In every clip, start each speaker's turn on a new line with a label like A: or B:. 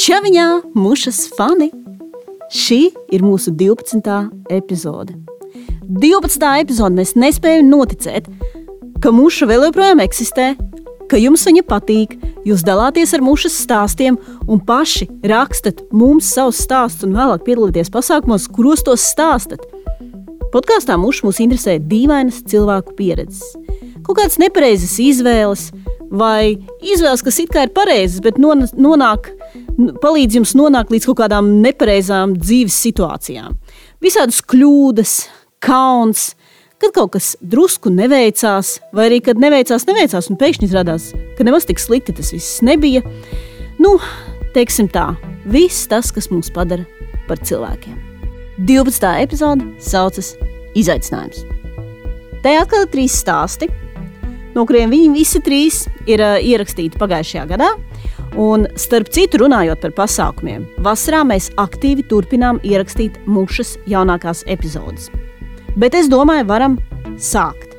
A: Čaviņā, mušas fani! Šī ir mūsu 12. epizode. 12. epizode mēs nespējam noticēt, ka muša vēl joprojām eksistē, ka jums viņa patīk, jūs dalāties ar mušas stāstiem un paši rakstat mums savus stāstus un vēlāk piedalieties pasākumos, kuros tos stāstat. Podkāstā muša mūs interesē dīvainas cilvēku pieredzes, kaut kādas nepareizas izvēles, vai izvēles, kas it kā ir pareizas, bet nonāk, palīdz jums nonākt līdz kaut kādām nepareizām dzīves situācijām. Visādas kļūdas, kauns, kad kaut kas drusku neveicās, vai arī kad neveicās, neveicās, un pēkšņi izrādās, ka nemaz tik slikti tas viss nebija. Nu, teiksim tā, viss tas, kas mūs padara par cilvēkiem. 12. epizode saucas Izaicinājums. Tajā atkal ir trīs stāsti, no kuriem viņi visi trīs ir uh, ierakstīti pagājušajā gadā. Un, starp citu, runājot par pasākumiem, vasarā mēs aktīvi turpinām ierakstīt mušas jaunākās epizodes. Bet es domāju, varam sākt.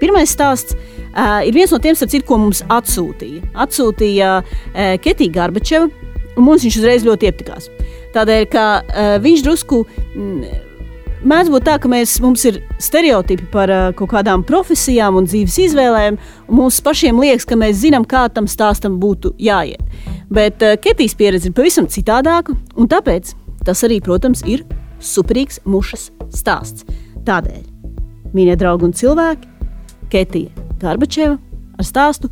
A: Pirmais stāsts uh, ir viens no tiem, citu, ko mums atsūtīja. Atsūtīja uh, Ketija Garbačeva, un mums viņš uzreiz ļoti iepatikās. Tādēļ, ka uh, viņš drusku. Mm, mēdz būt tā, ka mēs, mums ir stereotipi par uh, kaut kādām profesijām un dzīves izvēlēm, un mums pašiem liekas, ka mēs zinām, kā tam stāstam būtu jāiet. Bet uh, Ketijas pieredze ir pavisam citādāka, un tāpēc tas arī, protams, ir superīgs mušas stāsts. Tādēļ, mīļie draugi un cilvēki, Ketija Garbačeva ar stāstu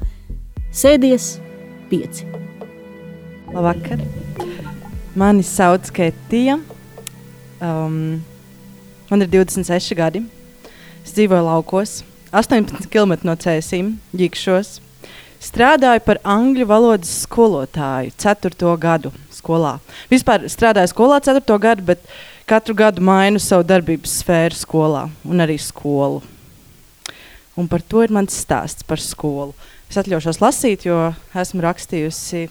A: Sēdies pieci.
B: Labvakar! Mani sauc Ketija. Um, Man ir 26 gadi. Es dzīvoju laukos, 18 km no cēsīm, ģikšos. Strādāju par angļu valodas skolotāju 4. gadu skolā. Vispār strādāju skolā 4. gadu, bet katru gadu mainu savu darbības sfēru skolā un arī skolu. Un par to ir mans stāsts par skolu. Es atļaušos lasīt, jo esmu rakstījusi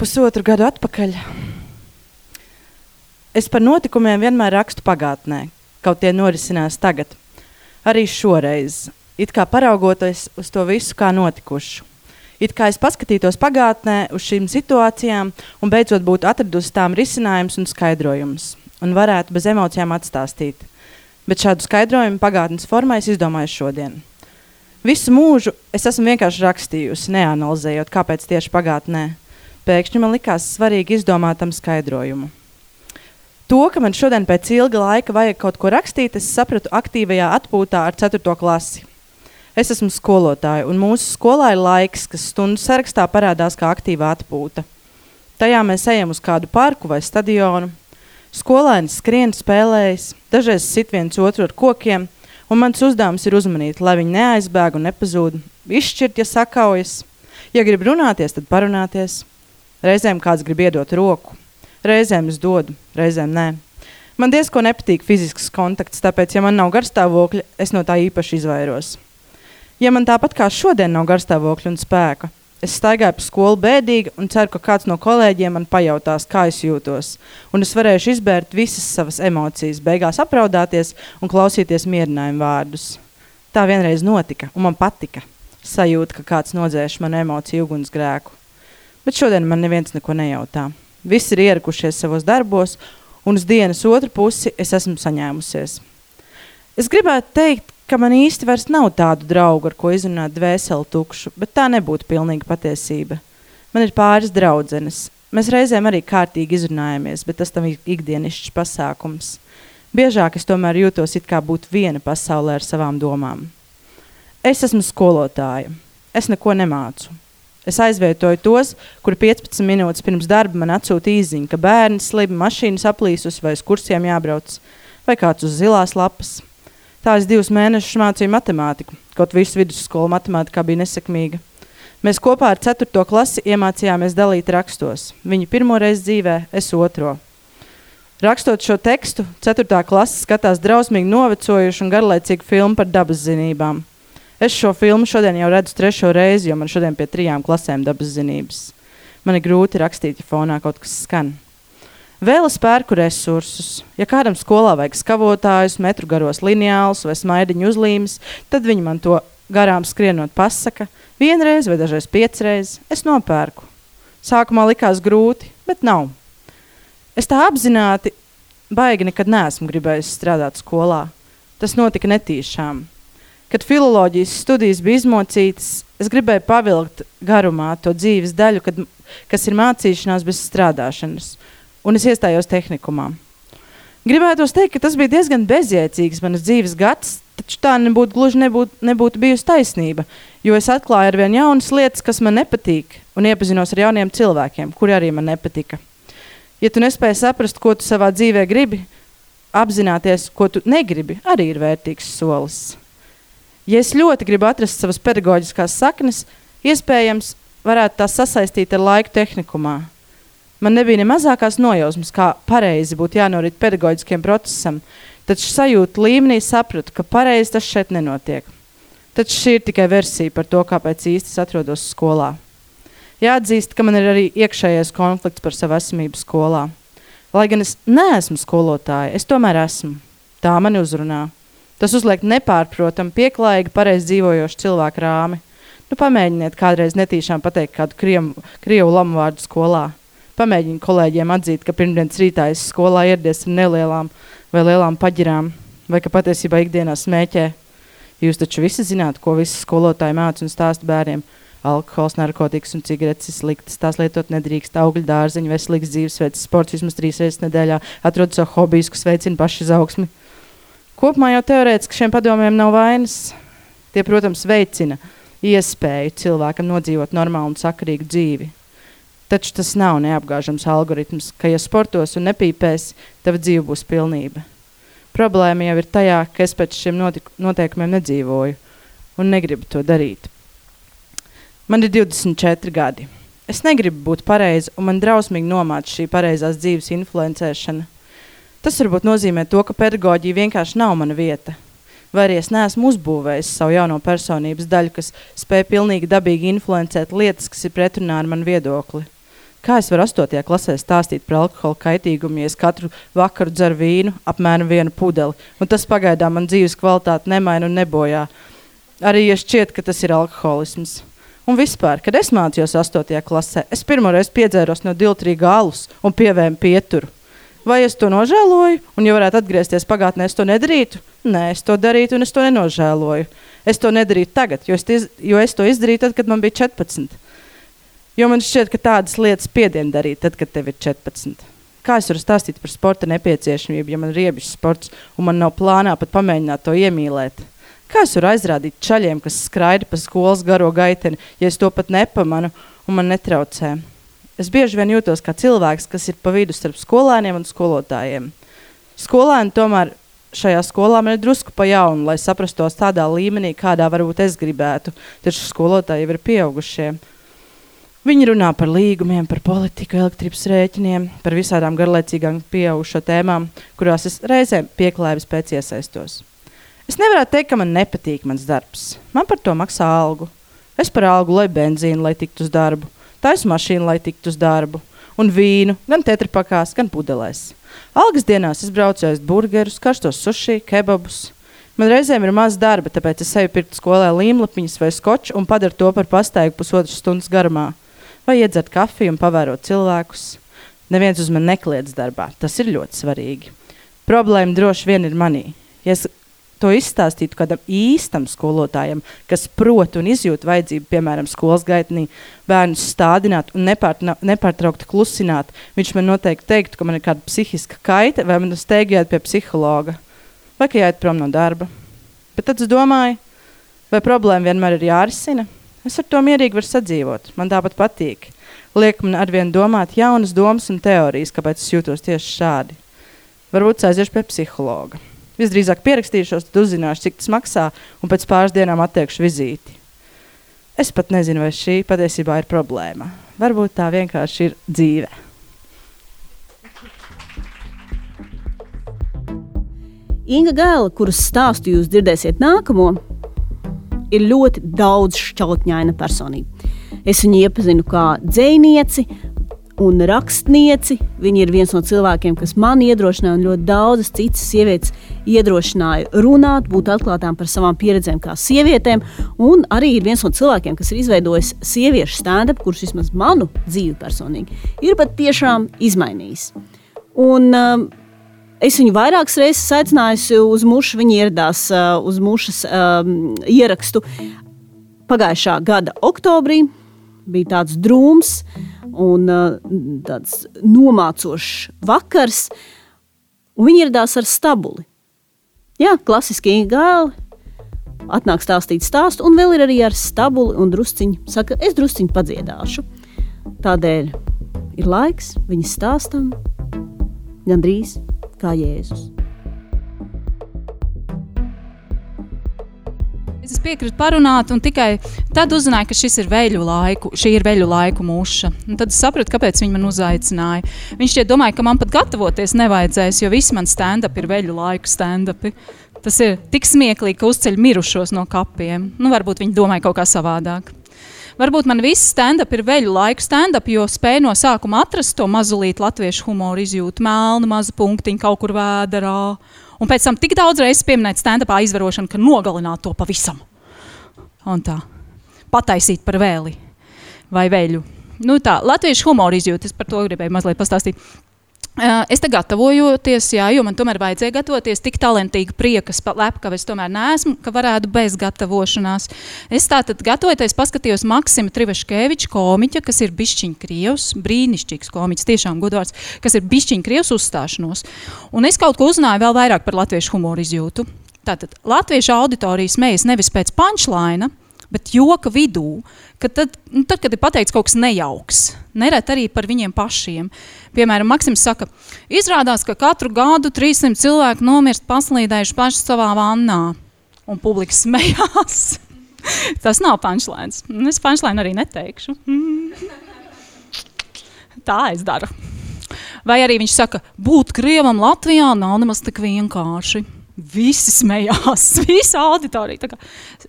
B: pusotru gadu atpakaļ. Es par notikumiem vienmēr rakstu pagātnē, kaut tie norisinās tagad. Arī šoreiz, it kā paraugoties uz to visu, kā notikušu. It kā es paskatītos pagātnē uz šīm situācijām un beidzot būtu atradusi tām risinājumus un skaidrojumus, un varētu bez emocijām atstāstīt. Bet šādu skaidrojumu pagātnes formā es izdomāju šodien. Visu mūžu es esmu vienkārši rakstījusi, neanalizējot, kāpēc tieši pagātnē. Pēkšņi man likās svarīgi izdomāt tam skaidrojumu. To, ka man šodien pēc ilga laika vajag kaut ko rakstīt, es sapratu aktīvajā atpūtā ar 4. klasi. Es esmu skolotāja, un mūsu skolā ir laiks, kas stundu sarakstā parādās kā aktīva atpūta. Tajā mēs ejam uz kādu parku vai stadionu. Skolēni skrien, spēlējas, dažreiz sit viens otru ar kokiem, un mans uzdevums ir uzmanīt, lai viņi neaizbēg un nepazūd. Izšķirt, ja sakaujas. Ja grib runāties, tad parunāties. Reizēm kāds grib iedot roku, Reizēm es dodu, reizēm nē. Man diezko nepatīk fizisks kontakts, tāpēc, ja man nav garstāvokļa, es no tā īpaši izvairos. Ja man tāpat kā šodien nav garstāvokļa un spēka, es staigāju pa skolu bēdīgi un ceru, ka kāds no kolēģiem man pajautās, kā es jūtos. Un es varēšu izbērt visas savas emocijas, beigās apraudāties un klausīties mierinājumu vārdus. Tā vienreiz notika, un man patika. Sajūta, ka kāds nodzēš manu emociju ugunsgrēku. Bet šodien man neviens neko nejautā. Visi ir ierakušies savos darbos, un uz dienas otru pusi es esmu saņēmusies. Es gribētu teikt, ka man īsti vairs nav tādu draugu, ar ko izrunāt dvēseli tukšu, bet tā nebūtu pilnīga patiesība. Man ir pāris draudzenes. Mēs reizēm arī kārtīgi izrunājamies, bet tas tam ir ikdienišķs pasākums. Biežāk es tomēr jūtos it kā būtu viena pasaulē ar savām domām. Es esmu skolotāja. Es neko nemācu. Es aizvietoju tos, kuri 15 minūtes pirms darba man atsūta īziņa, ka bērns slibi, mašīnas aplīsus vai uz kursiem jābrauc, vai kāds uz zilās lapas. Tā es divus mēnešus mācīju matemātiku, kaut visu vidusskolu matemātikā bija nesekmīga. Mēs kopā ar 4. klasi iemācījāmies dalīt rakstos. Viņa pirmo reizi dzīvē, es otro. Rakstot šo tekstu, 4. klase skatās drausmīgi novecojušu un garlaicīgu filmu par dabas zinībām. Es šo filmu šodien jau redzu trešo reizi, jo man šodien pie trijām klasēm dabas zinības. Man ir grūti rakstīt, ja fonā kaut kas skan. Vēl es pērku resursus. Ja kādam skolā vajag skavotājus, metru garos lineālus vai smaidiņu uzlīmes, tad viņi man to garām skrienot pasaka. Vienreiz vai dažreiz piecreiz es nopērku. Sākumā likās grūti, bet nav. Es tā apzināti baigi nekad neesmu gribējis strādāt skolā. Tas notika netīšām. Kad filozofijas studijas bija izmocītas, es gribēju pavilkt garumā to dzīves daļu, kad, kas ir mācīšanās bez strādāšanas, un es iestājos tehnikumā. Gribētu teikt, ka tas bija diezgan bezjēdzīgs manas dzīves gads, taču tā nebūtu gluži nebūtu, nebūtu bijusi taisnība, jo es atklāju ar vien jaunas lietas, kas man nepatīk, un iepazinos ar jauniem cilvēkiem, kuri arī man nepatika. Ja tu nespēji saprast, ko tu savā dzīvē gribi, apzināties, ko tu negribi, arī ir vērtīgs solis. Ja es ļoti gribu atrast savas pedagoģiskās saknes, iespējams, varētu tās sasaistīt ar laiku tehnikumā Man nebija ne mazākās nojausmas, kā pareizi būtu jānorit pedagoģiskiem procesam, taču sajūta līmenī sapratu, ka pareizi tas šeit nenotiek. Taču šī ir tikai versija par to, kāpēc īsti es atrodos skolā. Jāatzīst, ka man ir arī iekšējais konflikts par savu esamību skolā. Lai gan es neesmu skolotāja, es tomēr esmu. Tā mani uzrunā. Tas uzliek nepārprotami, pieklājīgi, pareizi dzīvojošu cilvēku rāmi. Nu, pamēģiniet kādreiz netīšām pateikt kādu krievu, krievu lamu vārdu skolā. Pamēģini kolēģiem atzīt, ka pirmdienas rītā es skolā ieradies ar nelielām vai lielām paģirām, vai ka patiesībā ikdienā smēķē. Jūs taču visi zināt, ko visi skolotāji māca un stāsta bērniem. Alkohols, narkotikas un cigaretes ir sliktas. Tās lietot nedrīkst. Augļu dārziņu, veselīgs dzīvesveids, sports vismaz trīs reizes nedēļā, atrod savu hobiju, kas veicina pašizaugsmi. Kopumā jau teorētiski šiem padomiem nav vainas. Tie, protams, veicina iespēju cilvēkam nodzīvot normālu un sakarīgu dzīvi. Taču tas nav neapgāžams algoritms, ka, ja sportos un nepīpēs, tava dzīve būs pilnība. Problēma jau ir tajā, ka es pēc šiem noteikumiem nedzīvoju un negribu to darīt. Man ir 24 gadi. Es negribu būt pareiza, un man drausmīgi nomāca šī pareizās dzīves influencēšana. Tas varbūt nozīmē to, ka pedagoģija vienkārši nav mana vieta. Vai arī es neesmu uzbūvējis savu jauno personības daļu, kas spēj pilnīgi dabīgi influencēt lietas, kas ir pretrunā ar manu viedokli. Kā es varu 8. klasē stāstīt par alkohola kaitīgumu, ja es katru vakaru dzeru vīnu, apmēram vienu pudeli, un tas pagaidām man dzīves kvalitāti nemaina un nebojā. Arī ja šķiet, ka tas ir alkoholisms. Un vispār, kad es mācījos 8. klasē, es pirmoreiz piedzēros no diltrīga alus un pievēmu pieturu. Vai es to nožēloju, un, ja varētu atgriezties pagātnē, es to nedarītu? Nē, es to darītu, un es to nenožēloju. Es to nedarītu tagad, jo es, jo es to izdarīju tad, kad man bija 14. Jo man šķiet, ka tādas lietas piedien darīt, tad, kad tev ir 14. Kā es varu stāstīt par sporta nepieciešamību, ja man ir riebjš sports un man nav plānā pat pamēģināt to iemīlēt? Kā es varu aizrādīt čaļiem, kas skraida pa skolas garo gaiteni, ja es to pat nepamanu un man netraucē? Es bieži vien jūtos kā cilvēks, kas ir pa vidu starp skolēniem un skolotājiem. Skolēni tomēr šajā skolā man ir drusku pa jaunu, lai saprastos tādā līmenī, kādā varbūt es gribētu. Taču skolotāji jau ir pieaugušie. Viņi runā par līgumiem, par politiku, elektrības rēķiniem, par visādām garlaicīgām pieaugušo tēmām, kurās es reizēm pieklājības pēc iesaistos. Es nevaru teikt, ka man nepatīk mans darbs. Man par to maksā algu. Es par algu lai benzīnu, lai tiktu uz darbu, taisu mašīnu, lai tiktu uz darbu, un vīnu, gan tetrapakās, gan pudelēs. Algas dienās es braucu ēst burgerus, karstos sushi, kebabus. Man reizēm ir maz darba, tāpēc es eju pirkt skolē līmlapiņas vai skoču un padaru to par pastaigu pusotras stundas garumā vai iedzert kafiju un pavērot cilvēkus. Neviens uz mani nekliedz darbā. Tas ir ļoti svarīgi. Problēma droši vien ir manī. Ja es to izstāstītu kādam īstam skolotājam, kas prot un izjūt vajadzību, piemēram, skolas gaitnī, bērnus stādināt un nepārtraukti klusināt, viņš man noteikti teiktu, ka man ir kāda psihiska kaita, vai man steigti jāiet pie psihologa, vai ka jāiet prom no darba. Bet tad es domāju, vai problēma vienmēr ir jārisina. Es ar to mierīgi varu sadzīvot. Man tāpat patīk. Liek man arvien domāt jaunas domas un teorijas, kāpēc es jūtos tieši šādi. Varbūt aiziešu pie psihologa. Visdrīzāk pierakstīšos, tad uzzināšu, cik tas maksā, un pēc pāris dienām atteikšu vizīti. Es pat nezinu, vai šī patiesībā ir problēma. Varbūt tā vienkārši ir dzīve.
A: Inga Gēla, kuras stāstu jūs dzirdēsiet nākamo, ir ļoti daudz šķautņaina personība. Es viņu iepazinu kā dzinieci, un rakstnieci. Viņa ir viens no cilvēkiem, kas man iedrošināja, un ļoti daudzas citas sievietes iedrošināja runāt, būt atklātām par savām pieredzēm kā sievietēm. Un arī ir viens no cilvēkiem, kas ir izveidojis sieviešu stand-up, kurš vismaz manu dzīvi personīgi ir pat tiešām izmainījis. Un, um, Es viņu vairākas reizes aicināju uz mušu. Viņa ieradās uh, uz mušas um, ierakstu pagājušā gada oktobrī. Bija tāds drūms, un uh, tāds nomācošs vakars. Un viņi ieradās ar stabuli. Jā, klasiski gāli. Atnāk stāstīt stāstu, un vēl ir arī ar stabuli un drusciņu. Saka, es drusciņu padziedāšu. Tādēļ ir laiks viņas stāstam gandrīz kā Jēzus.
C: Es piekrītu parunāt, un tikai tad uzzināju, ka šis ir veļu laiku, šī ir veļu laiku mūša. Un tad es sapratu, kāpēc viņi man uzaicināja. Viņš šķiet domāja, ka man pat gatavoties nevajadzēs, jo visi man stand-up ir veļu laiku stand-upi. Tas ir tik smieklīgi, ka uzceļ mirušos no kapiem. Nu, varbūt viņi domāja kaut kā savādāk. Varbūt man viss stand-up ir veļu laiku stand-up, jo spēju no sākuma atrast to mazulītu latviešu humoru izjūtu, melnu mazu punktiņu kaut kur vēderā Un pēc tam tik daudz reizes pieminēt stand-upā izvarošanu, ka nogalināt to pavisam. Un tā, pataisīt par vēli vai veļu. Nu tā, latviešu humoru izjūta, es par to gribēju mazliet pastāstīt. Es te gatavojoties, jā, jo man tomēr vajadzēja gatavoties tik talantīgi priekas, lepka, es tomēr neesmu, ka varētu bez gatavošanās. Es tātad gatavojoties, paskatījos Maksima Trivaškeviča komiķa, kas ir bišķiņ krievs, brīnišķīgs komiķis, tiešām godvārds, kas ir bišķiņ krievs uzstāšanos. Un es kaut ko uzzināju vēl vairāk par latviešu humoru izjūtu. Tātad latviešu auditorijas smējas nevis pēc punchline, bet joka vidū, kad tad, nu, tad, kad ir pateikts kaut kas nejauks, neret arī par viņiem pašiem. Piemēram, Maksims saka, izrādās, ka katru gadu 300 cilvēku nomirst paslīdējuši paši savā vannā, un publika smējās. Tas nav punchlines. Es punchline arī neteikšu. Tā es daru. Vai arī viņš saka, būt krievam Latvijā nav nemaz tik vienkārši. Visi smējās, visa auditorija.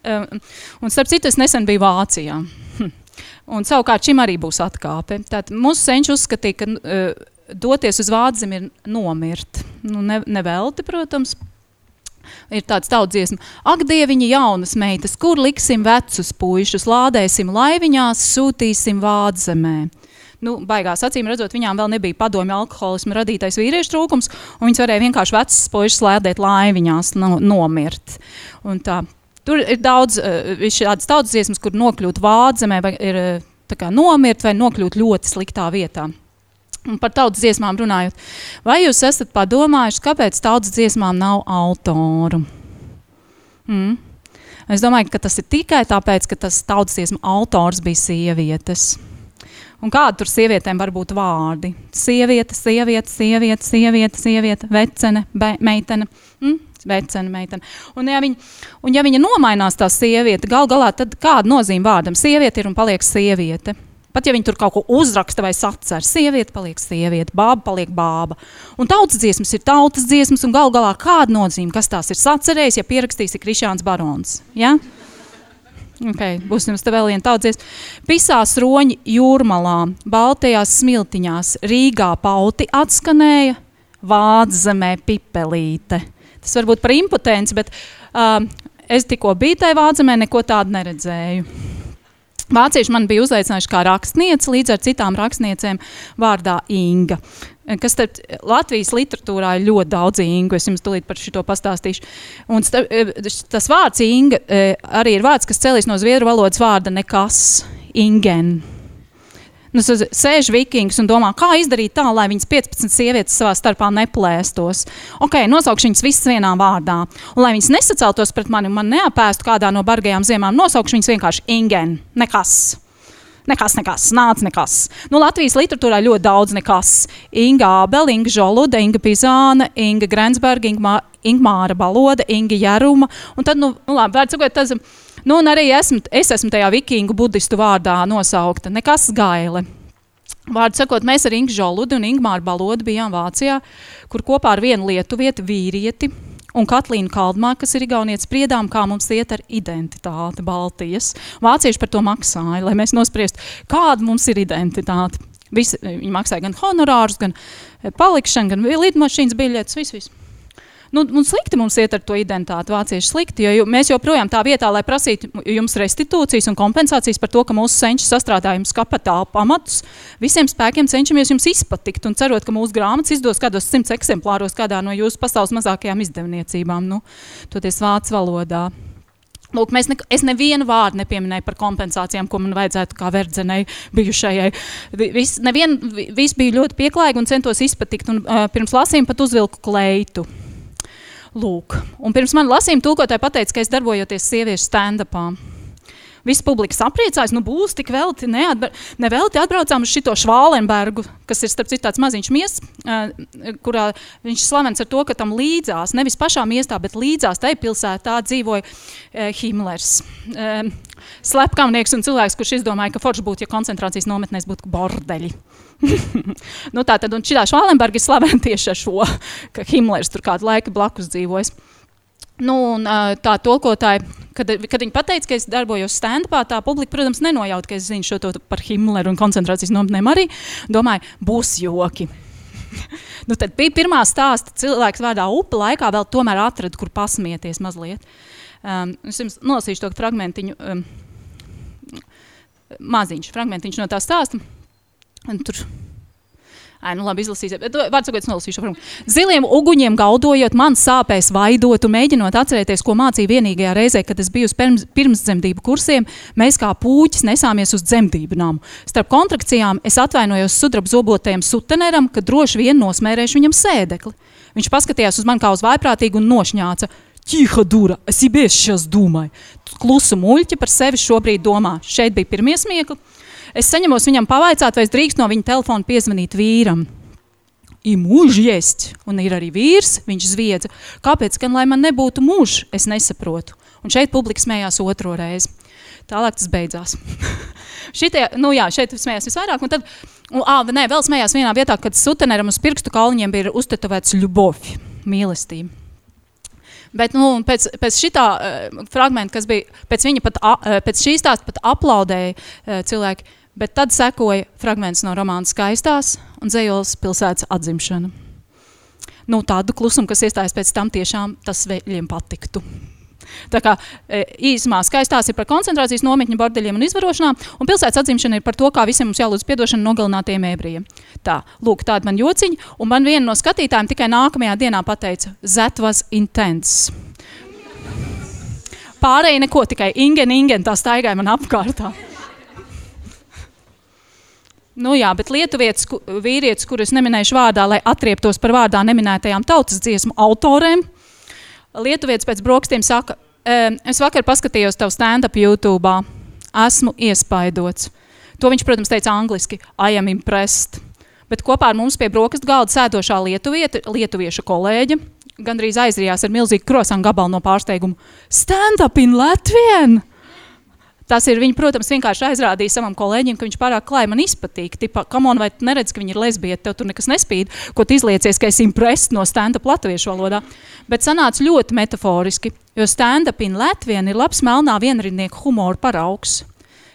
C: Um, un starp citu, es nesen biju Vācijā. Un savukārt šim arī būs atkāpe. Tātad mūsu senči uzskatīja, ka uh, doties uz Vācu ir nomirt. Nu, ne, nevelti, protams, ir tāds tauts dziesma. Ak, dieviņi, jaunas meitas, kur liksim vecus puišus, lādēsim laiviņās, sūtīsim vādzemē nu, baigās acīm redzot, viņām vēl nebija padomju alkoholismu radītais vīriešu trūkums, un viņas varēja vienkārši vecas puikas slēdēt laiviņās, no, nomirt. Un tā, tur ir daudz uh, šādas tautas dziesmas, kur nokļūt vādzemē, vai ir uh, kā, nomirt vai nokļūt ļoti sliktā vietā. Un par tautas dziesmām runājot, vai jūs esat padomājuši, kāpēc tautas dziesmām nav autoru? Mm. Es domāju, ka tas ir tikai tāpēc, ka tas tautas dziesmu autors bija sievietes. Un kādi tur sievietēm var būt vārdi? Sieviete, sieviete, sieviete, sieviete, sieviete vecene, be, meitene. Mm? Vecena meitene. Un, ja viņa, un ja viņa nomainās, tā sieviete, gal galā, tad kāda nozīme vārdam? Sieviete ir un paliek sieviete. Pat ja viņi tur kaut ko uzraksta vai sacer, sieviete paliek sieviete, bāba paliek bāba. Un tautas dziesmas ir tautas dziesmas, un gal galā kāda nozīme, kas tās ir sacerējis, ja pierakstīs ir Krišāns Barons. Ja? Okay, būs jums te vēl viena tautsies. Pisās roņi jūrmalā, Baltajās smiltiņās, Rīgā pauti atskanēja, Vādzemē pipelīte. Tas varbūt par impotenci, bet uh, es tikko biju tajā Vādzemē, neko tādu neredzēju. Vācieši man bija uzaicinājuši kā rakstniece līdz ar citām rakstniecēm vārdā Inga kas tad Latvijas literatūrā ir ļoti daudz ingu. Es jums tūlīt par šo pastāstīšu. Un eh, tas vārds inga eh, arī ir vārds, kas cēlīs no zviedru valodas vārda nekas, ingen. Nu, sēž vikings un domā, kā izdarīt tā, lai viņas 15 sievietes savā starpā neplēstos. Ok, nosaukšu viņas visas vienā vārdā. Un, lai viņas nesaceltos pret mani un man neapēstu kādā no bargajām ziemām, nosaukšu viņas vienkārši ingen. Nekas. Nekas, nekas, nāc, nekas. Nu, Latvijas literatūrā ļoti daudz nekas. Inga Abela, Inga Žoluda, Inga Pizāna, Inga Grensberga, Inga Ingmāra Baloda, Inga Jaruma. Un tad, nu, nu labi, vērts sakot, tas, nu, un arī esmu, es esmu tajā vikingu budistu vārdā nosaukta. Nekas gaile. Vārdu sakot, mēs ar Ingu Žoludu un Ingmāru Balodu bijām Vācijā, kur kopā ar vienu lietuvieti, vīrieti, un Katlīna Kaldmā, kas ir Igauniets, spriedām, kā mums iet ar identitāti Baltijas. Vācieši par to maksāja, lai mēs nospriestu, kāda mums ir identitāte. Visi, viņi maksāja gan honorārus, gan palikšanu, gan lidmašīnas biļetes, viss. Vis. Nu, un slikti mums iet ar to identitāti, vācieši slikti, jo mēs joprojām tā vietā, lai prasītu jums restitūcijas un kompensācijas par to, ka mūsu senči sastrādāja jums kapitāla pamatus, visiem spēkiem cenšamies jums izpatikt un cerot, ka mūsu grāmatas izdos kādos simts eksemplāros kādā no jūsu pasaules mazākajām izdevniecībām, nu, toties vācu valodā. Lūk, ne, es nevienu vārdu nepieminēju par kompensācijām, ko man vajadzētu kā verdzenei bijušajai. Viss, viss bija ļoti pieklājīgi un centos izpatikt. Un, uh, pirms lasījuma pat uzvilku kleitu. Lūk. Un pirms man lasījuma tulkotāja pateica, ka es darbojoties sieviešu stand-upā. Visa publika sapriecājās, nu būs tik velti, neatbra... nevelti atbraucām uz šito Švālenbergu, kas ir starp citu tāds maziņš miests, uh, kurā viņš slavens ar to, ka tam līdzās, nevis pašā miestā, bet līdzās tai pilsētā dzīvoja Himlers. Slepkavnieks un cilvēks, kurš izdomāja, ka forši būtu, ja koncentrācijas nometnēs būtu bordeļi. nu, tā tad, un šitā Švālenberga ir slavena tieši ar šo, ka Himlers tur kādu laiku blakus dzīvojas. Nu, un, tā tulkotāja, kad, kad viņa teica, ka es darbojos stand-upā, tā publika, protams, nenojauta, ka es zinu šo par Himleru un koncentrācijas nometnēm arī. Domāju, būs joki. nu, tad bija pirmā stāsta cilvēks vārdā upe laikā, vēl tomēr atrada, kur pasmieties mazliet. Um, es jums nolasīšu to fragmentiņu, um, maziņš fragmentiņš no tā stāsta. Un tur Ai, nu labi, izlasīsiet. Vārds sakot, nolasīšu. Ziliem uguņiem gaudojot, man sāpēs vaidot un mēģinot atcerēties, ko mācīja vienīgajā reizē, kad es biju uz pirms, pirmsdzemdību kursiem, mēs kā pūķis nesāmies uz dzemdību namu. Starp kontrakcijām es atvainojos sudraba zobotajam suteneram, ka droši vien nosmērēšu viņam sēdekli. Viņš paskatījās uz mani kā uz vaiprātīgu un nošņāca. Tīha dura, es ibies šās domāju. Klusu muļķi par sevi šobrīd domā. Šeit bija pirmie smiekli. Es saņemos viņam pavaicāt, vai es drīkst no viņa telefona piezvanīt vīram. Ir mūžs jest, un ir arī vīrs, viņš zviedza. Kāpēc gan lai man nebūtu mūžs, es nesaprotu. Un šeit publika smējās otro reizi. Tālāk tas beidzās. Šitie, nu jā, šeit smējās visvairāk. Un tad, un, ā, nē, vēl smējās vienā vietā, kad suteneram uz pirkstu kauliņiem bija uztetovēts ļubofi, mīlestība. Bet nu, pēc, pēc šitā uh, fragmenta, kas bija, pēc, pat, uh, pēc šīs tās pat aplaudēja uh, cilvēki, bet tad sekoja fragments no romāna Skaistās un Zejols pilsētas atzimšana. Nu, tādu klusumu, kas iestājas pēc tam, tiešām tas viņiem patiktu. Tā kā e, īsumā skaistās ir par koncentrācijas nometņu, bordeļiem un izvarošanām, un pilsētas atzimšana ir par to, kā visiem mums jālūdz piedošana nogalinātiem ebrejiem. Tā, lūk, tāda man jociņa, un man viena no skatītājiem tikai nākamajā dienā pateica, that was intense. Pārējie neko, tikai ingen, ingen, tā staigāja man apkārtā. Nu jā, bet lietuvietis, vīrietis, kurus neminēšu vārdā, lai atrieptos par vārdā neminētajām tautas dziesmu autoriem, lietuvietis pēc brokastiem saka, es vakar paskatījos tavu stand-up YouTube, esmu iespaidots. To viņš, protams, teica angliski, I am impressed. Bet kopā ar mums pie brokastu galda sēdošā lietuvieta, lietuvieša kolēģe, gandrīz aizrijās ar milzīgu krosanu gabalu no pārsteigumu. Stand up in Latviju! Tas ir viņi, protams, vienkārši aizrādīja savam kolēģim, ka viņš pārāk klāji man izpatīk. Tipā, kamon, vai tu neredz, ka viņi ir lesbieti, tev tur nekas nespīd, ko tu izliecies, ka esi impressed no stand-up latviešu valodā. Bet sanāca ļoti metaforiski, jo stand-up in Latvijā ir labs melnā vienrindnieku humora paraugs.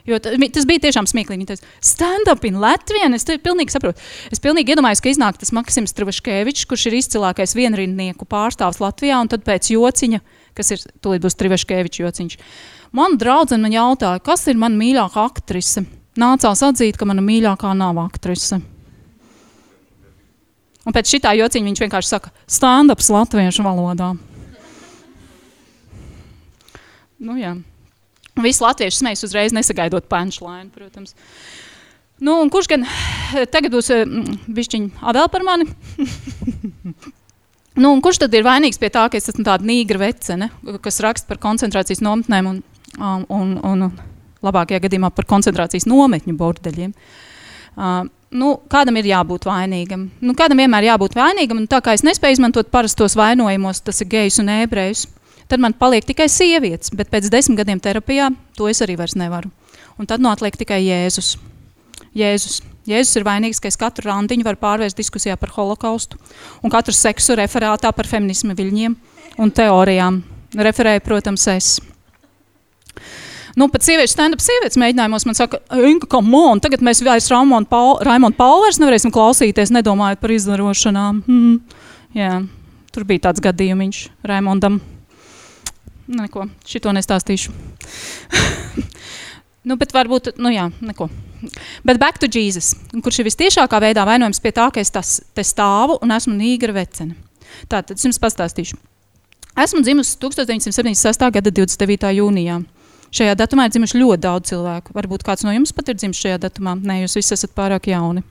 C: Jo tas bija tiešām smieklīgi. Viņa teica, stand up in Latviju. Es pilnīgi saprotu. Es pilnīgi iedomājos, ka iznāk tas Maksims Trivaškevičs, kurš ir izcilākais vienrindnieku pārstāvs Latvijā, un tad pēc jociņa, kas ir, tūlīt būs Trivaškevičs jociņš. Man draudzene man jautāja, kas ir mana mīļākā aktrise. Nācās atzīt, ka mana mīļākā nav aktrise. Un pēc šitā jociņa viņš vienkārši saka, stand-ups latviešu valodā. Nu, jā. Visi latvieši smējas uzreiz, nesagaidot punchline, protams. Nu, kurš gan tagad būs bišķiņ vēl par mani? nu, kurš tad ir vainīgs pie tā, ka es esmu tāda nīgra vecene, kas raksta par koncentrācijas nometnēm un um, un, un labākajā gadījumā par koncentrācijas nometņu bordeļiem. Uh, nu, kādam ir jābūt vainīgam? Nu, kādam vienmēr jābūt vainīgam, un tā kā es nespēju izmantot parastos vainojumos, tas ir gejs un ebrejs, tad man paliek tikai sievietes, bet pēc desmit gadiem terapijā to es arī vairs nevaru. Un tad nu atliek tikai Jēzus. Jēzus. Jēzus ir vainīgs, ka es katru randiņu varu pārvērst diskusijā par holokaustu un katru seksu referātā par feminismu viļņiem un teorijām. Referēju, protams, es. Nu, pat sieviešu stand-up sievietes mēģinājumos man saka, Inka, come on, tagad mēs vairs Raimondu Paulu, Raimondu Paulu vairs nevarēsim klausīties, nedomājot par izdarošanām. Hmm. Jā, tur bija tāds gadījums Raimondam. Neko, šito nestāstīšu. nu, bet varbūt, nu jā, neko. Bet back to Jesus, kurš ir vistiešākā veidā vainojams pie tā, ka es tas, te stāvu un esmu nīgra vecene. Tātad es jums pastāstīšu. Esmu dzimusi 1976. gada 29. jūnijā. Šajā datumā ir dzimuši ļoti daudz cilvēku. Varbūt kāds no jums pat ir dzimis šajā datumā. Nē, jūs visi esat pārāk jauni.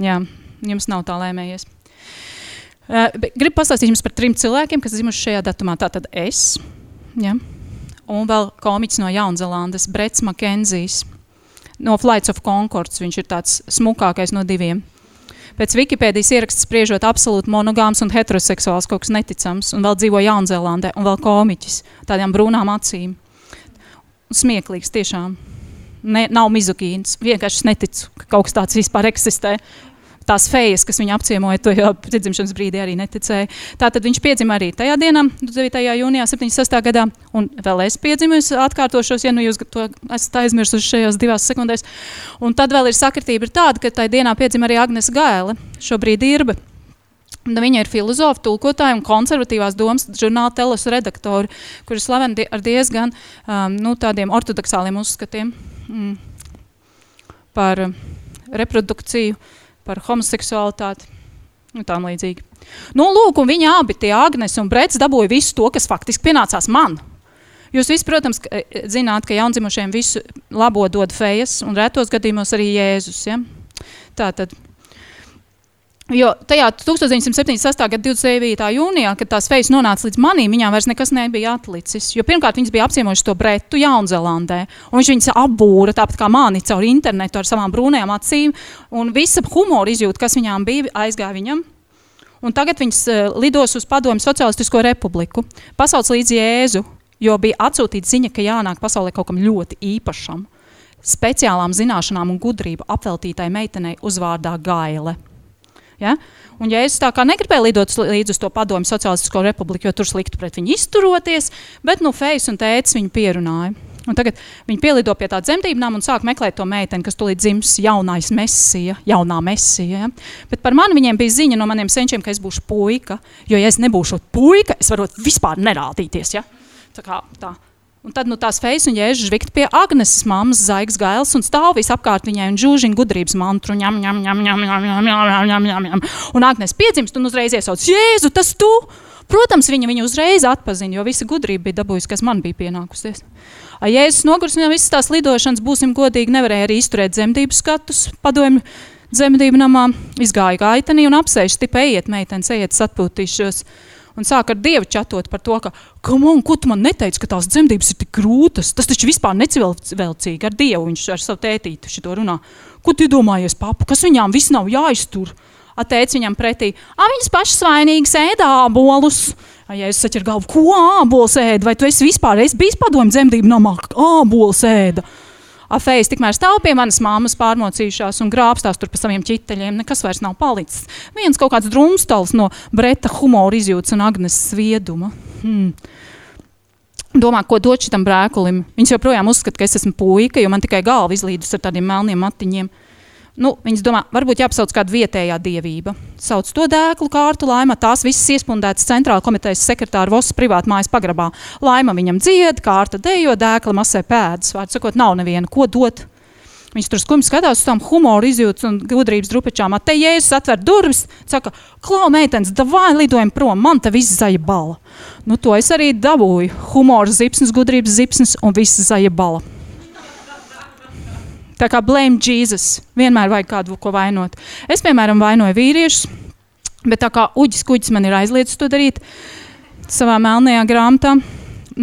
C: Jā, jums nav tā lēmējies. Uh, gribu pastāstīt jums par trim cilvēkiem, kas dzimuši šajā datumā. Tātad es, ja, un vēl komiķis no Jaunzēlandes, Brets Makenzijs. No Flights of Concords viņš ir tāds smukākais no diviem. Pēc Wikipēdijas ieraksts spriežot absolūti monogāms un heteroseksuāls, kaut kas neticams, un vēl dzīvo Jaunzēlandē, un vēl komiķis, tādām brūnām acīm smieklīgs tiešām. Ne, nav mizogīns. Vienkārši neticu, ka kaut kas tāds vispār eksistē. Tās fejas, kas viņu apciemoja, to jau piedzimšanas brīdī arī neticēja. Tātad viņš piedzima arī tajā dienā, 9. jūnijā, 76. gadā. Un vēl es piedzimu, es atkārtošos, ja nu jūs to esat aizmirsuši šajās divās sekundēs. Un tad vēl ir sakritība ir tāda, ka tajā dienā piedzima arī Agnes Gaile, šobrīd Irba. Viņa ir filozofa, tulkotāja un konservatīvās domas žurnāla teles redaktori, kuri ir slaveni ar diezgan um, nu, tādiem ortodoksāliem uzskatiem mm, par reprodukciju, par homoseksualitāti un tām līdzīgi. Nu, lūk, un viņi abi, tie Agnes un Brets, dabūja visu to, kas faktiski pienācās man. Jūs visi, protams, e, zināt, ka jaundzimušiem visu labo dod fejas un retos gadījumos arī Jēzus. Ja? Tātad, Jo tajā 1978. gada 29. jūnijā, kad tās fejas nonāca līdz manīm, viņām vairs nekas nebija atlicis. Jo pirmkārt, viņas bija apciemojušas to bretu Jaunzēlandē, un viņš viņas apbūra tāpat kā mani caur internetu ar savām brūnajām acīm, un visa humora izjūta, kas viņām bija, aizgāja viņam. Un tagad viņas uh, lidos uz padomu Socialistisko republiku, pasaules līdz Jēzu, jo bija atsūtīta ziņa, ka jānāk pasaulē kaut kam ļoti īpašam, speciālām zināšanām un gudrību apveltītai meitenei uzvārdā Gaile. Ja? Un, ja es tā kā negribēju lidot līdz uz to padomu Socialistisko republiku, jo tur slikti pret viņu izturoties, bet nu, Fejs un tēcis viņu pierunāja. Un tagad viņi pielido pie tāda dzemdībām un sāk meklēt to meiteni, kas tulīt dzims jaunais mesija, jaunā mesija. Ja? Bet par mani viņiem bija ziņa no maniem senčiem, ka es būšu puika, jo ja es nebūšu puika, es varu vispār nerādīties. Ja? Tā kā tā. Un tad nu, tās fejas un jēžas žvikt pie Agneses mammas zaigas gailes un stāv visapkārt viņai un žūžina gudrības mantru. Ņam, ņam, ņam, ņam, ņam, ņam, ņam, ņam, ņam, ņam. Un Agnes piedzimst un uzreiz iesauc, Jēzu, tas tu! Protams, viņa viņu uzreiz atpazina, jo visa gudrība bija dabūjusi, kas man bija pienākusies. Jēzus nogurs viņam visas tās lidošanas, būsim godīgi, nevarēja arī izturēt dzemdību skatus padomju dzemdību namā. Izgāja gaitenī un apsēž, tipa ejiet, meitenes, ejiet, atpūtīšos un sāk ar Dievu čatot par to, ka, on, ko tu man neteici, ka tās dzemdības ir tik grūtas. Tas taču vispār necivilcīgi ar Dievu. Viņš ar savu tētīti šito runā. Ko tu domājies, papu, kas viņām viss nav jāiztur? Ateic viņam pretī, ah, viņas pašas vainīgas ēdā bolus. Ja es saķeru galvu, ko ābols ēda, vai tu esi vispār esi bijis padomju dzemdību namā, ābols ēda? Afējas tikmēr stāv pie manas māmas pārmocījušās un grābstās tur pa saviem ķiteļiem. Nekas vairs nav palicis. Viens kaut kāds drumstals no Breta humora izjūtas un Agnes svieduma. Hmm. Domā, ko dot šitam brēkulim. Viņš joprojām uzskata, ka es esmu puika, jo man tikai galva izlīdus ar tādiem melniem matiņiem. Nu, viņas domā, varbūt jāapsauc kāda vietējā dievība. Sauc to dēklu kārtu, laima tās visas iespundētas centrāla komitejas sekretāra Vosas privāta mājas pagrabā. Laima viņam dzied, kārta dejo, dēkla masē pēdas. Vārds sakot, nav neviena, ko dot. Viņš tur skumji skatās uz tām humoru izjūtas un gudrības drupečām. Te jēzus atver durvis, saka, klau meitenes, davai lidojam prom, man te viss zaļa bala. Nu, to es arī dabūju. Humora zipsnes, gudrības zipsnes un viss zaļa bala. Tā kā blame Jesus. Vienmēr vajag kādu, ko vainot. Es, piemēram, vainoju vīriešus, bet tā kā uģis kuģis man ir aizliedzis to darīt savā melnajā grāmatā,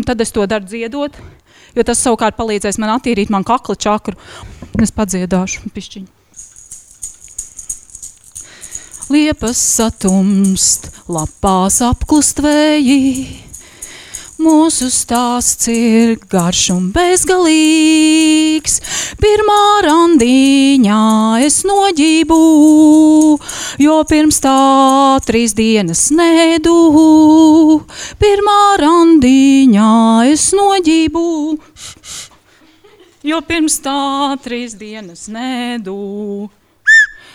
C: tad es to daru dziedot, jo tas savukārt palīdzēs man attīrīt man kakla čakru. Es padziedāšu pišķiņu. Liepas satumst, lapās apklust vēji Mūsu stāsts ir garš un bezgalīgs. Pirmā randiņā es noģību, jo pirms tā trīs dienas nedu. Pirmā randiņā es noģību. jo pirms tā trīs dienas nedū.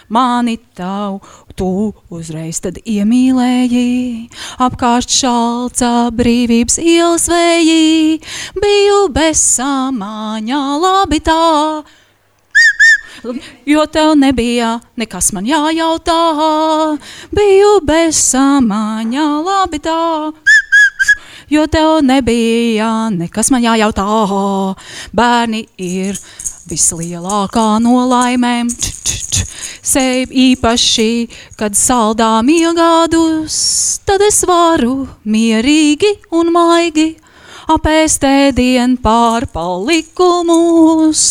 C: Mani tavu, tu uzreiz tad iemīlēji, apkārt šalca brīvības ielas vēji, biju bez samāņā labi tā. Jo tev nebija nekas man jājautā, biju bez samāņā labi tā jo tev nebija nekas man jājautā. Bērni ir vislielākā no laimēm. Sev īpaši, kad saldām iegādus, tad es varu mierīgi un maigi apēst ēdienu pārpalikumus.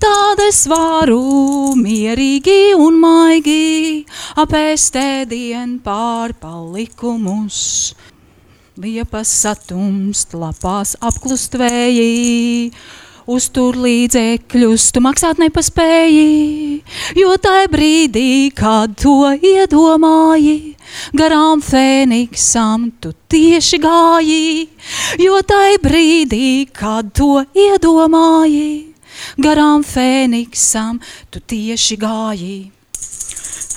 C: Tad es varu mierīgi un maigi apēst ēdienu pārpalikumus. Liepas satumst, lapās apklust vēji, uztur līdzekļus, tu maksāt nepaspēji, jo tai brīdī, kad to iedomāji, garām fēniksam tu tieši gāji, jo tai brīdī, kad to iedomāji, garām fēniksam tu tieši gāji.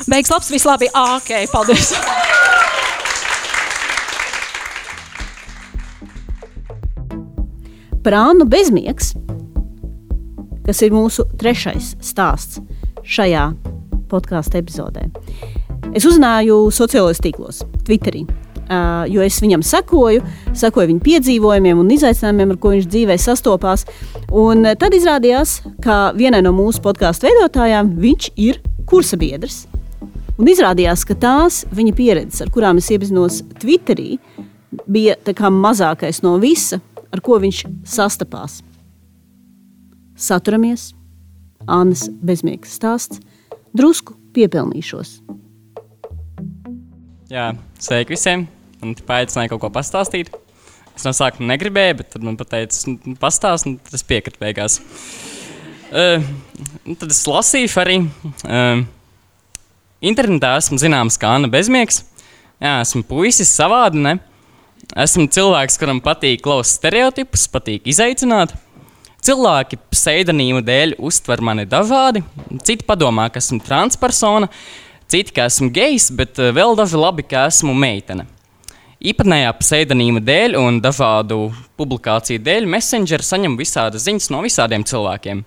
C: Beigas labs, viss labi, ok, paldies!
A: Prānu bezmiegs, kas ir mūsu trešais stāsts šajā podkāstu epizodē. Es uzzināju sociālajos tīklos, Twitterī, uh, jo es viņam sekoju, sekoju viņa piedzīvojumiem un izaicinājumiem, ar ko viņš dzīvē sastopās. Un tad izrādījās, ka vienai no mūsu podkāstu veidotājām viņš ir kursabiedrs. Un izrādījās, ka tās viņa pieredzes, ar kurām es iepazinos Twitterī, bija mazākais no visa, ar ko viņš sastapās. Saturamies, Annas bezmiegs stāsts, drusku piepelnīšos.
D: Jā, sveiki visiem! Man te paaicināja kaut ko pastāstīt. Es no sākuma negribēju, bet tad man teica, nu, pastāst, un es piekrītu beigās. Uh, tad es lasīju arī. Uh, internetā esmu zināms kā Anna Bezmiegs. Jā, esmu puisis savādi, ne? Esmu cilvēks, kuram patīk klausīt stereotipus, patīk izaicināt. Cilvēki pseidonīmu dēļ uztver mani dažādi. Citi padomā, ka esmu transpersona, citi, ka esmu gejs, bet eh, vēl daži labi, ka esmu meitene. Īpatnējā pseidonīma dēļ un dažādu publikāciju dēļ Messenger saņem visādas ziņas no visādiem cilvēkiem.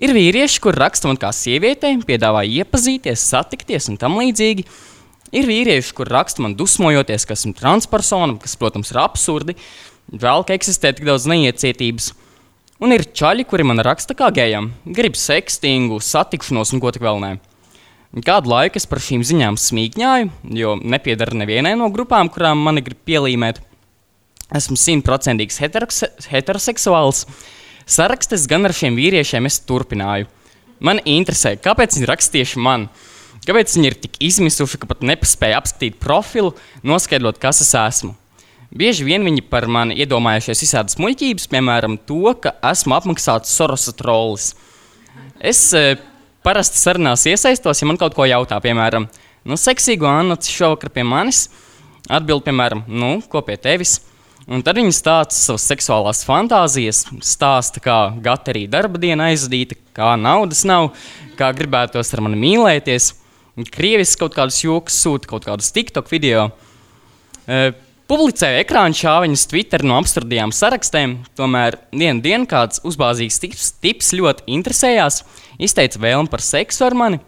D: Ir vīrieši, kur raksta man kā sievietei, piedāvā iepazīties, satikties un tam līdzīgi. Ir vīrieši, kur raksta man dusmojoties, ka esmu transpersona, kas, protams, ir absurdi. Vēl ka eksistē tik daudz neiecietības. Un ir čaļi, kuri man raksta kā gejam, grib sekstingu, satikšanos un ko tik vēl nē. Kādu laiku es par šīm ziņām smīkņāju, jo nepiedaru nevienai no grupām, kurām mani grib pielīmēt. Esmu simtprocentīgs heteroseksuāls. Sarakstes gan ar šiem vīriešiem es turpināju. Man interesē, kāpēc viņi raksta tieši man. Kāpēc viņi ir tik izmisuši, ka pat nepaspēja apskatīt profilu, noskaidrot, kas es esmu? Bieži vien viņi par mani iedomājušies visādas muļķības, piemēram, to, ka esmu apmaksāts Sorosa trollis. Es e, parasti sarunās iesaistos, ja man kaut ko jautā, piemēram, nu, seksīgu Annu šovakar pie manis, atbild, piemēram, nu, ko pie tevis. Un tad viņi stāsta savas seksuālās fantāzijas, stāsta, kā gata arī darba diena aizdīta, kā naudas nav, kā gribētos ar mani mīlēties. Krievis kaut kādus joks sūta, kaut kādus TikTok video. E, publicēja ekrāna šāviņus Twitter no absurdajām sarakstiem. Tomēr vienu dienu kāds uzbāzīgs tips, tips ļoti interesējās, izteica vēlmi par seksu ar mani.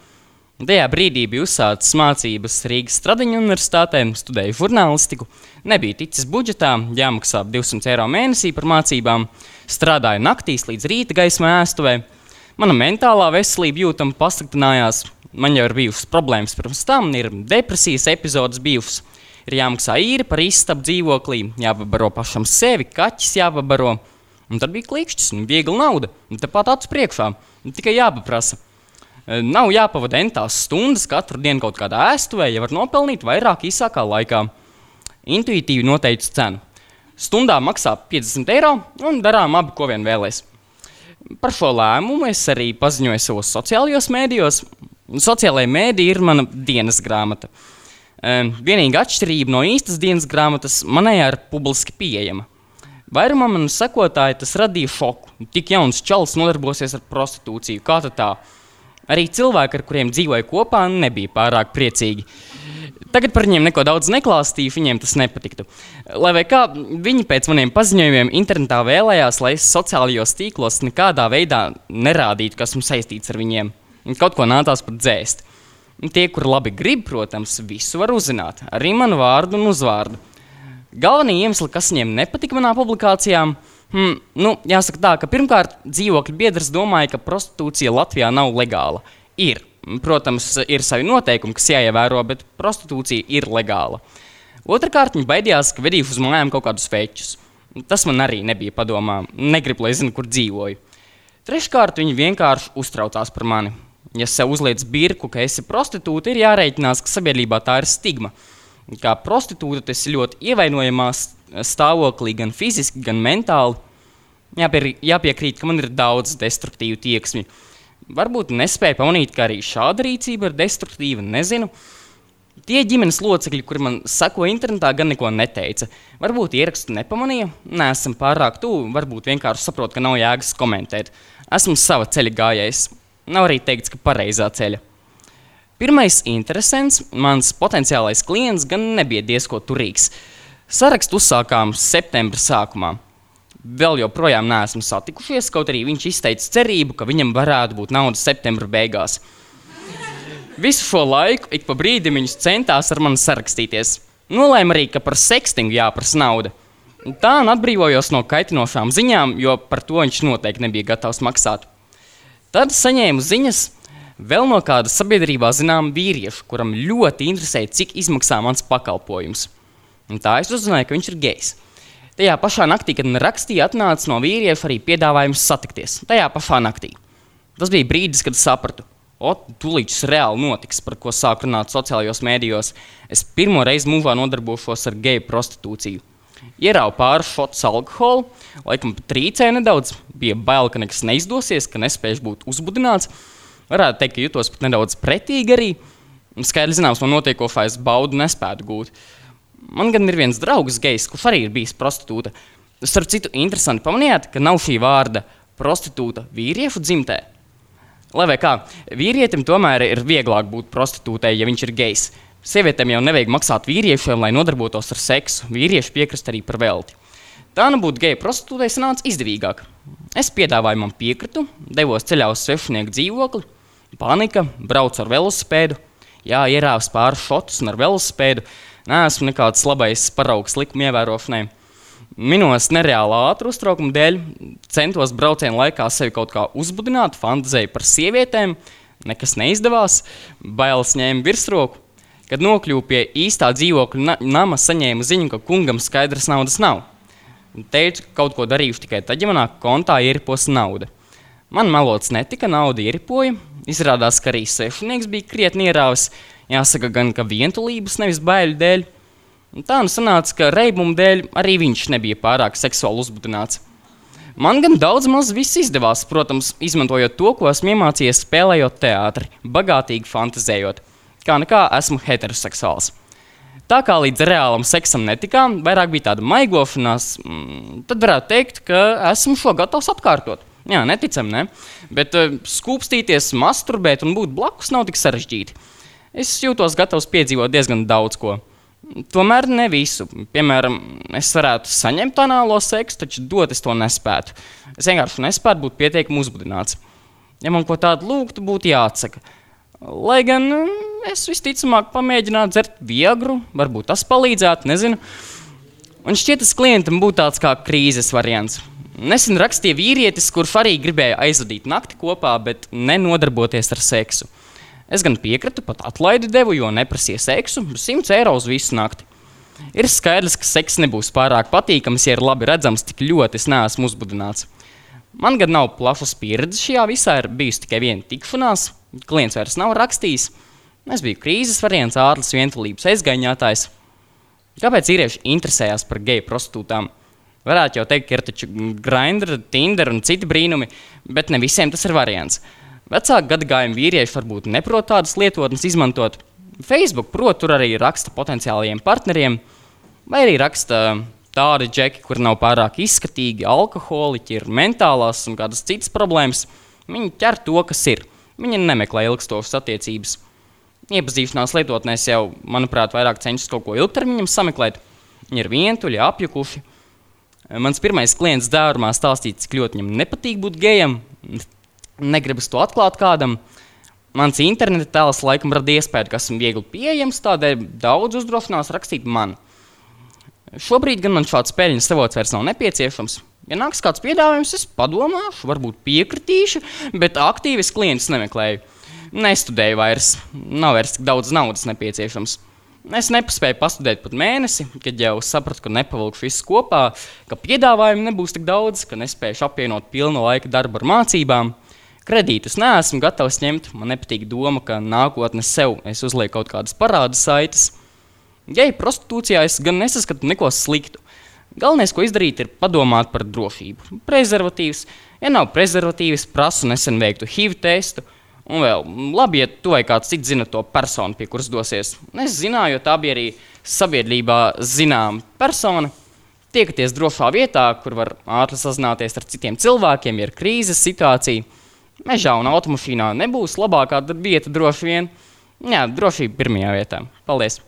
D: Tajā brīdī bija uzsācis mācības Rīgas Stradiņu universitātē, studēju žurnālistiku, nebija ticis budžetā, jāmaksā 200 eiro mēnesī par mācībām, strādāju naktīs līdz rīta gaismā ēstuvē. Mana mentālā veselība jūtama pasliktinājās, man jau ir bijušas problēmas pirms tam, ir depresijas epizodes bijušas. Ir jāmaksā īri par istabu dzīvoklī, jāpabaro pašam sevi, kaķis jāpabaro. Un tad bija klikšķis un viegla nauda. Un tepat acu priekšā. Un tikai jāpaprasa. E, nav jāpavada entās stundas katru dienu kaut kādā ēstuvē, ja var nopelnīt vairāk īsākā laikā. Intuitīvi noteicu cenu. Stundā maksā 50 eiro un darām abi, ko vien vēlēs. Par šo lēmumu es arī paziņoju savos sociālajos mēdījos, Sociālajā mēdī ir mana dienas grāmata. Vienīgā atšķirība no īstas dienas grāmatas manējā ir publiski pieejama. Vairumam manu sekotāju tas radīja šoku. Tik jauns čalis nodarbosies ar prostitūciju. Kā tā? Arī cilvēki, ar kuriem dzīvoja kopā, nebija pārāk priecīgi. Tagad par viņiem neko daudz neklāstīju, viņiem tas nepatiktu. Lai vai kā, viņi pēc maniem paziņojumiem internetā vēlējās, lai es sociālajos tīklos nekādā veidā nerādītu, kas esmu saistīts ar viņiem. Kaut ko nācās pat dzēst. Tie, kur labi grib, protams, visu var uzzināt, arī manu vārdu un uzvārdu. Galvenie iemesli, kas viņiem nepatika manā publikācijā, hmm, nu, jāsaka tā, ka pirmkārt dzīvokļu biedrs domāja, ka prostitūcija Latvijā nav legāla. Ir. Protams, ir savi noteikumi, kas jāievēro, bet prostitūcija ir legāla. Otrakārt, viņi baidījās, ka vedīšu uz mājām kaut kādus fečus. Tas man arī nebija padomā. Negribu, lai zinu, kur dzīvoju. Treškārt, viņi vienkārši uztraucās par mani. Ja sev uzliec birku, ka esi prostitūta, ir jārēķinās, ka sabiedrībā tā ir stigma. Kā prostitūta, tas ir ļoti ievainojamā stāvoklī, gan fiziski, gan mentāli. Jāpie, jāpiekrīt, ka man ir daudz destruktīvu tieksmi. Varbūt nespēju pamanīt, ka arī šāda rīcība ir destruktīva, nezinu. Tie ģimenes locekļi, kuri man sako internetā, gan neko neteica. Varbūt ierakstu nepamanīja, neesam pārāk tuvu, varbūt vienkārši saprotu, ka nav jēgas komentēt. Esmu sava ceļa gājējs. Nav arī teikts, ka pareizā ceļa. Pirmais interesants, mans potenciālais klients, gan nebija diezko turīgs. Sarakstu uzsākām septembra sākumā vēl joprojām neesam satikušies, kaut arī viņš izteica cerību, ka viņam varētu būt nauda septembra beigās. Visu šo laiku ik pa brīdim viņš centās ar mani sarakstīties. Nolēma arī, ka par sekstingu jāprasa nauda. Tā atbrīvojos no kaitinošām ziņām, jo par to viņš noteikti nebija gatavs maksāt. Tad saņēmu ziņas vēl no kāda sabiedrībā zināma vīrieša, kuram ļoti interesēja, cik izmaksā mans pakalpojums. Un tā es uzzināju, ka viņš ir gejs. Tajā pašā naktī, kad man rakstīja, atnāca no vīrieša arī piedāvājums satikties. Tajā pašā naktī. Tas bija brīdis, kad sapratu, o, tūlīt šis reāli notiks, par ko sāku runāt sociālajos mēdījos. Es pirmo reizi mūžā nodarbošos ar geju prostitūciju. Ieraugu pāris šotus alkoholu, laikam pat trīcēju nedaudz. Bija bail, ka nekas neizdosies, ka nespēju būt uzbudināts. Varētu teikt, ka jutos pat nedaudz pretīgi arī. Skaidrs, zināms, man notiekošā es baudu nespētu gūt. Man gan ir viens draugs, gejs, kurš arī ir bijis prostitūta. Starp citu, interesanti pamanījāt, ka nav šī vārda prostitūta vīriešu dzimtē. Lai kā vīrietim tomēr ir vieglāk būt prostitūtei, ja viņš ir gejs. Sievietēm jau nevajag maksāt vīriešiem, lai nodarbotos ar seksu. Vīrieši piekrist arī par velti. Tā nu būtu geja prostitūtei sanāca izdevīgāk. Es piedāvāju man piekritu, devos ceļā uz svešinieku dzīvokli, panika, braucu ar velosipēdu, jā, ierāvis pāris šotus un ar velosipēdu neesmu nekāds labais paraugs likuma ievērošanai. Minos nereāli ātru uztraukumu dēļ, centos brauciena laikā sevi kaut kā uzbudināt, fantāzēju par sievietēm, nekas neizdevās, bailes ņēma virsroku. Kad nokļuvu pie īstā dzīvokļa na nama, saņēmu ziņu, ka kungam skaidras naudas nav. Teicu, ka kaut ko darīšu tikai tad, ja manā kontā ieripos nauda. Man melots netika, nauda ieripoja. Izrādās, ka arī svešinieks bija krietni ierāvis. Jāsaka, gan ka vientulības, nevis baiļu dēļ. Un tā nu sanāca, ka reibumu dēļ arī viņš nebija pārāk seksuāli uzbudināts. Man gan daudz maz viss izdevās, protams, izmantojot to, ko esmu iemācījies spēlējot teātri, bagātīgi fantazējot. Kā nekā esmu heteroseksuāls. Tā kā līdz reālam seksam netikām, vairāk bija tāda maigošanās, mm, tad varētu teikt, ka esmu šo gatavs atkārtot. Jā, neticam, ne? Bet uh, skūpstīties, masturbēt un būt blakus nav tik sarežģīti es jūtos gatavs piedzīvot diezgan daudz ko. Tomēr ne visu. Piemēram, es varētu saņemt anālo seksu, taču dot es to nespētu. Es vienkārši nespētu būt pietiekami uzbudināts. Ja man ko tādu lūgtu, būtu jāatsaka. Lai gan mm, es visticamāk pamēģinātu dzert viegru, varbūt tas palīdzētu, nezinu. Un šķiet, tas klientam būtu tāds kā krīzes variants. Nesen rakstīja vīrietis, kurš arī gribēja aizvadīt nakti kopā, bet nenodarboties ar seksu. Es gan piekratu, pat atlaidi devu, jo neprasīju seksu, 100 eiro uz visu nakti. Ir skaidrs, ka seks nebūs pārāk patīkams, ja ir labi redzams, cik ļoti es neesmu uzbudināts. Man gan nav plašas pieredzes šajā visā, ir bijusi tikai viena tikšanās, klients vairs nav rakstījis. Es biju krīzes variants, ārlis, vientulības aizgaiņātājs. Kāpēc vīrieši interesējās par geju prostitūtām? Varētu jau teikt, ka ir taču Grindr, Tinder un citi brīnumi, bet ne visiem tas ir variants. Vecāku gadagājumu vīrieši varbūt neprot tādas lietotnes izmantot. Facebook, protams, tur arī raksta potenciālajiem partneriem, vai arī raksta tādi džeki, kur nav pārāk izskatīgi, alkoholiķi, ir mentālās un kādas citas problēmas. Viņi ķer to, kas ir. Viņi nemeklē ilgstošas attiecības. Iepazīšanās lietotnēs jau, manuprāt, vairāk cenšas kaut ko ilgtermiņam sameklēt. Viņi ir vientuļi, apjukuši. Mans pirmais klients dārumā stāstīja, cik ļoti viņam nepatīk būt gejam. Negribas to atklāt kādam. Mans interneta tēls laikam rada iespēju, ka esmu viegli pieejams, tādēļ daudz uzdrošinās rakstīt man. Šobrīd gan man šāds peļņas avots vairs nav nepieciešams. Ja nāks kāds piedāvājums, es padomāšu, varbūt piekritīšu, bet aktīvis klients nemeklēju. Nestudēju vairs, nav vairs tik daudz naudas nepieciešams. Es nepaspēju pastudēt pat mēnesi, kad jau sapratu, ka nepavilkšu visu kopā, ka piedāvājumu nebūs tik daudz, ka nespēšu apvienot pilnu laika darbu ar mācībām. Kredītus neesmu gatavs ņemt. Man nepatīk doma, ka nākotnē sev es uzlieku kaut kādas parādu saites. Geju prostitūcijā es gan nesaskatu neko sliktu. Galvenais, ko izdarīt, ir padomāt par drošību. Prezervatīvs, ja nav prezervatīvs, prasu nesen veiktu HIV testu. Un vēl, labi, ja tu vai kāds cits zina to personu, pie kuras dosies. Es zināju, jo tā bija arī sabiedrībā zināma persona. Tiekaties drošā vietā, kur var ātri sazināties ar citiem cilvēkiem, ja ir krīzes situācija. Mežā un automašīnā nebūs labākā vieta droši vien. Jā, drošība pirmajā vietā. Paldies!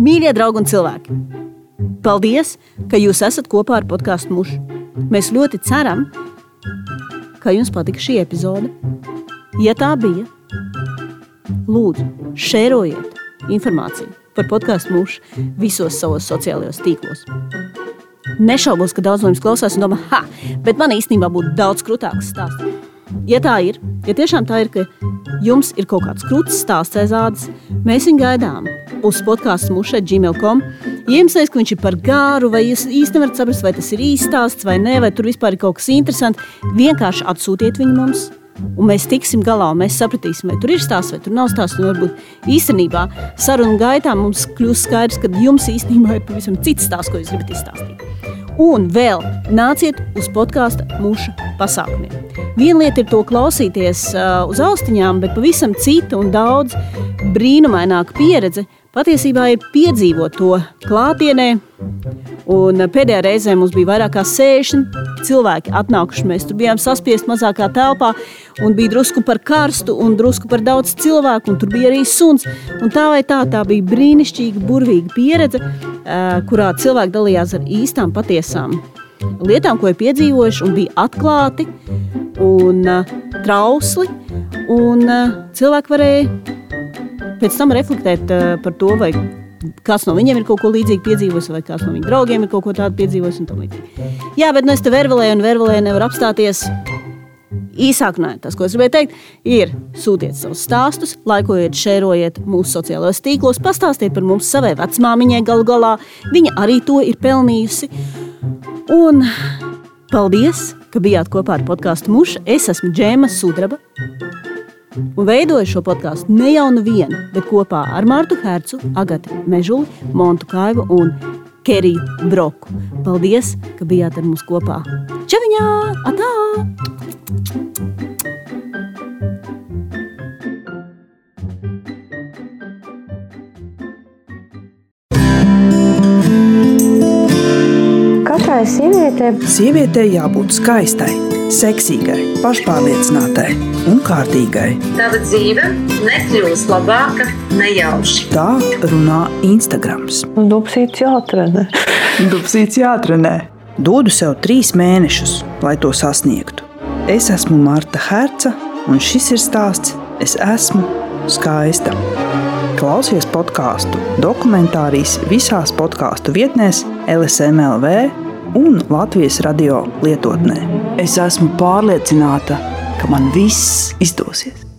A: Mīļie draugi un cilvēki! Paldies, ka jūs esat kopā ar podkāstu mušu. Mēs ļoti ceram, ka jums patika šī epizode. Ja tā bija, lūdzu, šērojiet informāciju par podkāstu mušu visos savos sociālajos tīklos. Nešaubos, ka daudz no jums klausās un domā, ha, bet man īstenībā būtu daudz krūtāks stāsts. Ja tā ir, ja tiešām tā ir, ka jums ir kaut kāds krūtis stāsts aiz ādas, mēs viņu gaidām uz podkāstu mušai gmail.com. Ja jums liekas, ka viņš ir par gāru, vai jūs īsti nevarat saprast, vai tas ir īstāsts vai nē, vai tur vispār ir kaut kas interesants, vienkārši atsūtiet viņu mums. Un mēs tiksim galā, un mēs sapratīsim, vai tur ir stāsts, vai tur nav stāsts. Varbūt īstenībā sarunu gaitā mums kļūs skaidrs, ka jums īstenībā ir pavisam cits stāsts, ko jūs gribat izstāstīt. Un vēl nāciet uz podkāstu mūža pasākumiem. Viena lieta ir to klausīties uh, uz austiņām, bet pavisam cita un daudz brīnumaināka pieredze patiesībā ir piedzīvot to klātienē. Un pēdējā reizē mums bija vairāk kā 60 cilvēki atnākuši. Mēs tur bijām saspiesti mazākā telpā, un bija drusku par karstu un drusku par daudz cilvēku, un tur bija arī suns. Un tā vai tā, tā bija brīnišķīga, burvīga pieredze, kurā cilvēki dalījās ar īstām, patiesām lietām, ko ir piedzīvojuši, un bija atklāti un trausli. Un cilvēki varēja pēc tam reflektēt par to, vai kāds no viņiem ir kaut ko līdzīgu piedzīvojis, vai kāds no viņu draugiem ir kaut ko tādu piedzīvojis. Jā, bet nu, es te vervelēju, un vervelēju nevar apstāties. Īsāk, nē, tas, ko es gribēju teikt, ir sūtiet savus stāstus, laikojiet, šērojiet mūsu sociālajos tīklos, pastāstiet par mums savai vecmāmiņai galu galā. Viņa arī to ir pelnījusi. Un paldies, ka bijāt kopā ar podkāstu Muša. Es esmu Džēma Sudraba un veidoju šo podkāstu ne jau nu vienu, bet kopā ar Mārtu Hercu, Agatu Mežuli, Montu Kaivu un Keriju Broku. Paldies, ka bijāt ar mums kopā! Čaviņā! Atā!
E: Katrai sievietei
F: Sievietei jābūt skaistai, seksīgai, pašpārliecinātai un kārtīgai.
E: tava dzīve nekļūs labāka nejauši.
F: Tā runā Instagrams.
G: Dubsīts jāatrenē.
F: Dubsīts jāatrenē. Dodu sev trīs mēnešus, lai to sasniegtu. Es esmu Marta Herca, un šis ir stāsts Es esmu skaista. Klausies podkāstu dokumentārijas visās podkāstu vietnēs, LSMLV un Latvijas radio lietotnē. Es esmu pārliecināta, ka man viss izdosies.